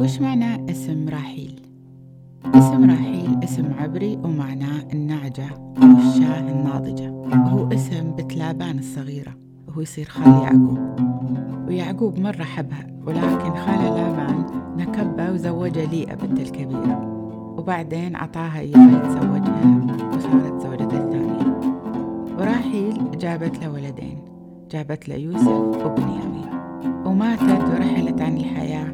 وش معنى اسم راحيل؟ اسم راحيل اسم عبري ومعناه النعجة أو الشاة الناضجة. وهو اسم بنت لابان الصغيرة وهو يصير خال يعقوب. ويعقوب مرة حبها ولكن خال لابان نكبها وزوجها ليئة بنت الكبيرة وبعدين عطاها إياها يتزوجها وصارت زوجته الثانية. وراحيل جابت له ولدين جابت له يوسف وبنيامين. عن الحياة